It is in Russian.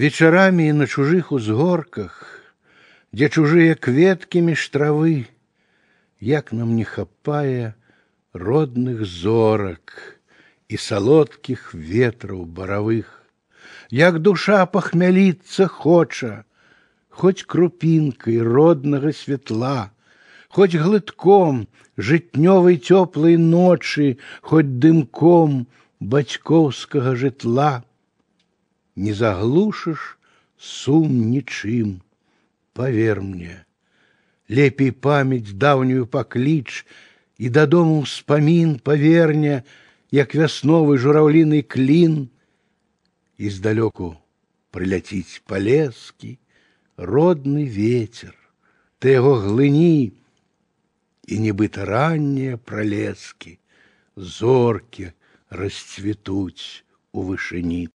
вечарамі на чужых узгорках, дзе чужыя кветкі між травы, як нам не хапае родных зорак і салодкіх ветраў баравых, як душа пахмяліцца хоча, хоць крупінкай роднага святла, хоць глытком жытнёвай цёплай ночы, хоць дымком бацькоўскага жытла не заглушишь сум ничим, поверь мне. Лепей память давнюю поклич, и до дому вспомин поверня, як вясновы журавлиный клин, издалеку прилетить полески, родный ветер, ты его глыни, и нібыта ранние пролески, зорки расцветуть у вышыні.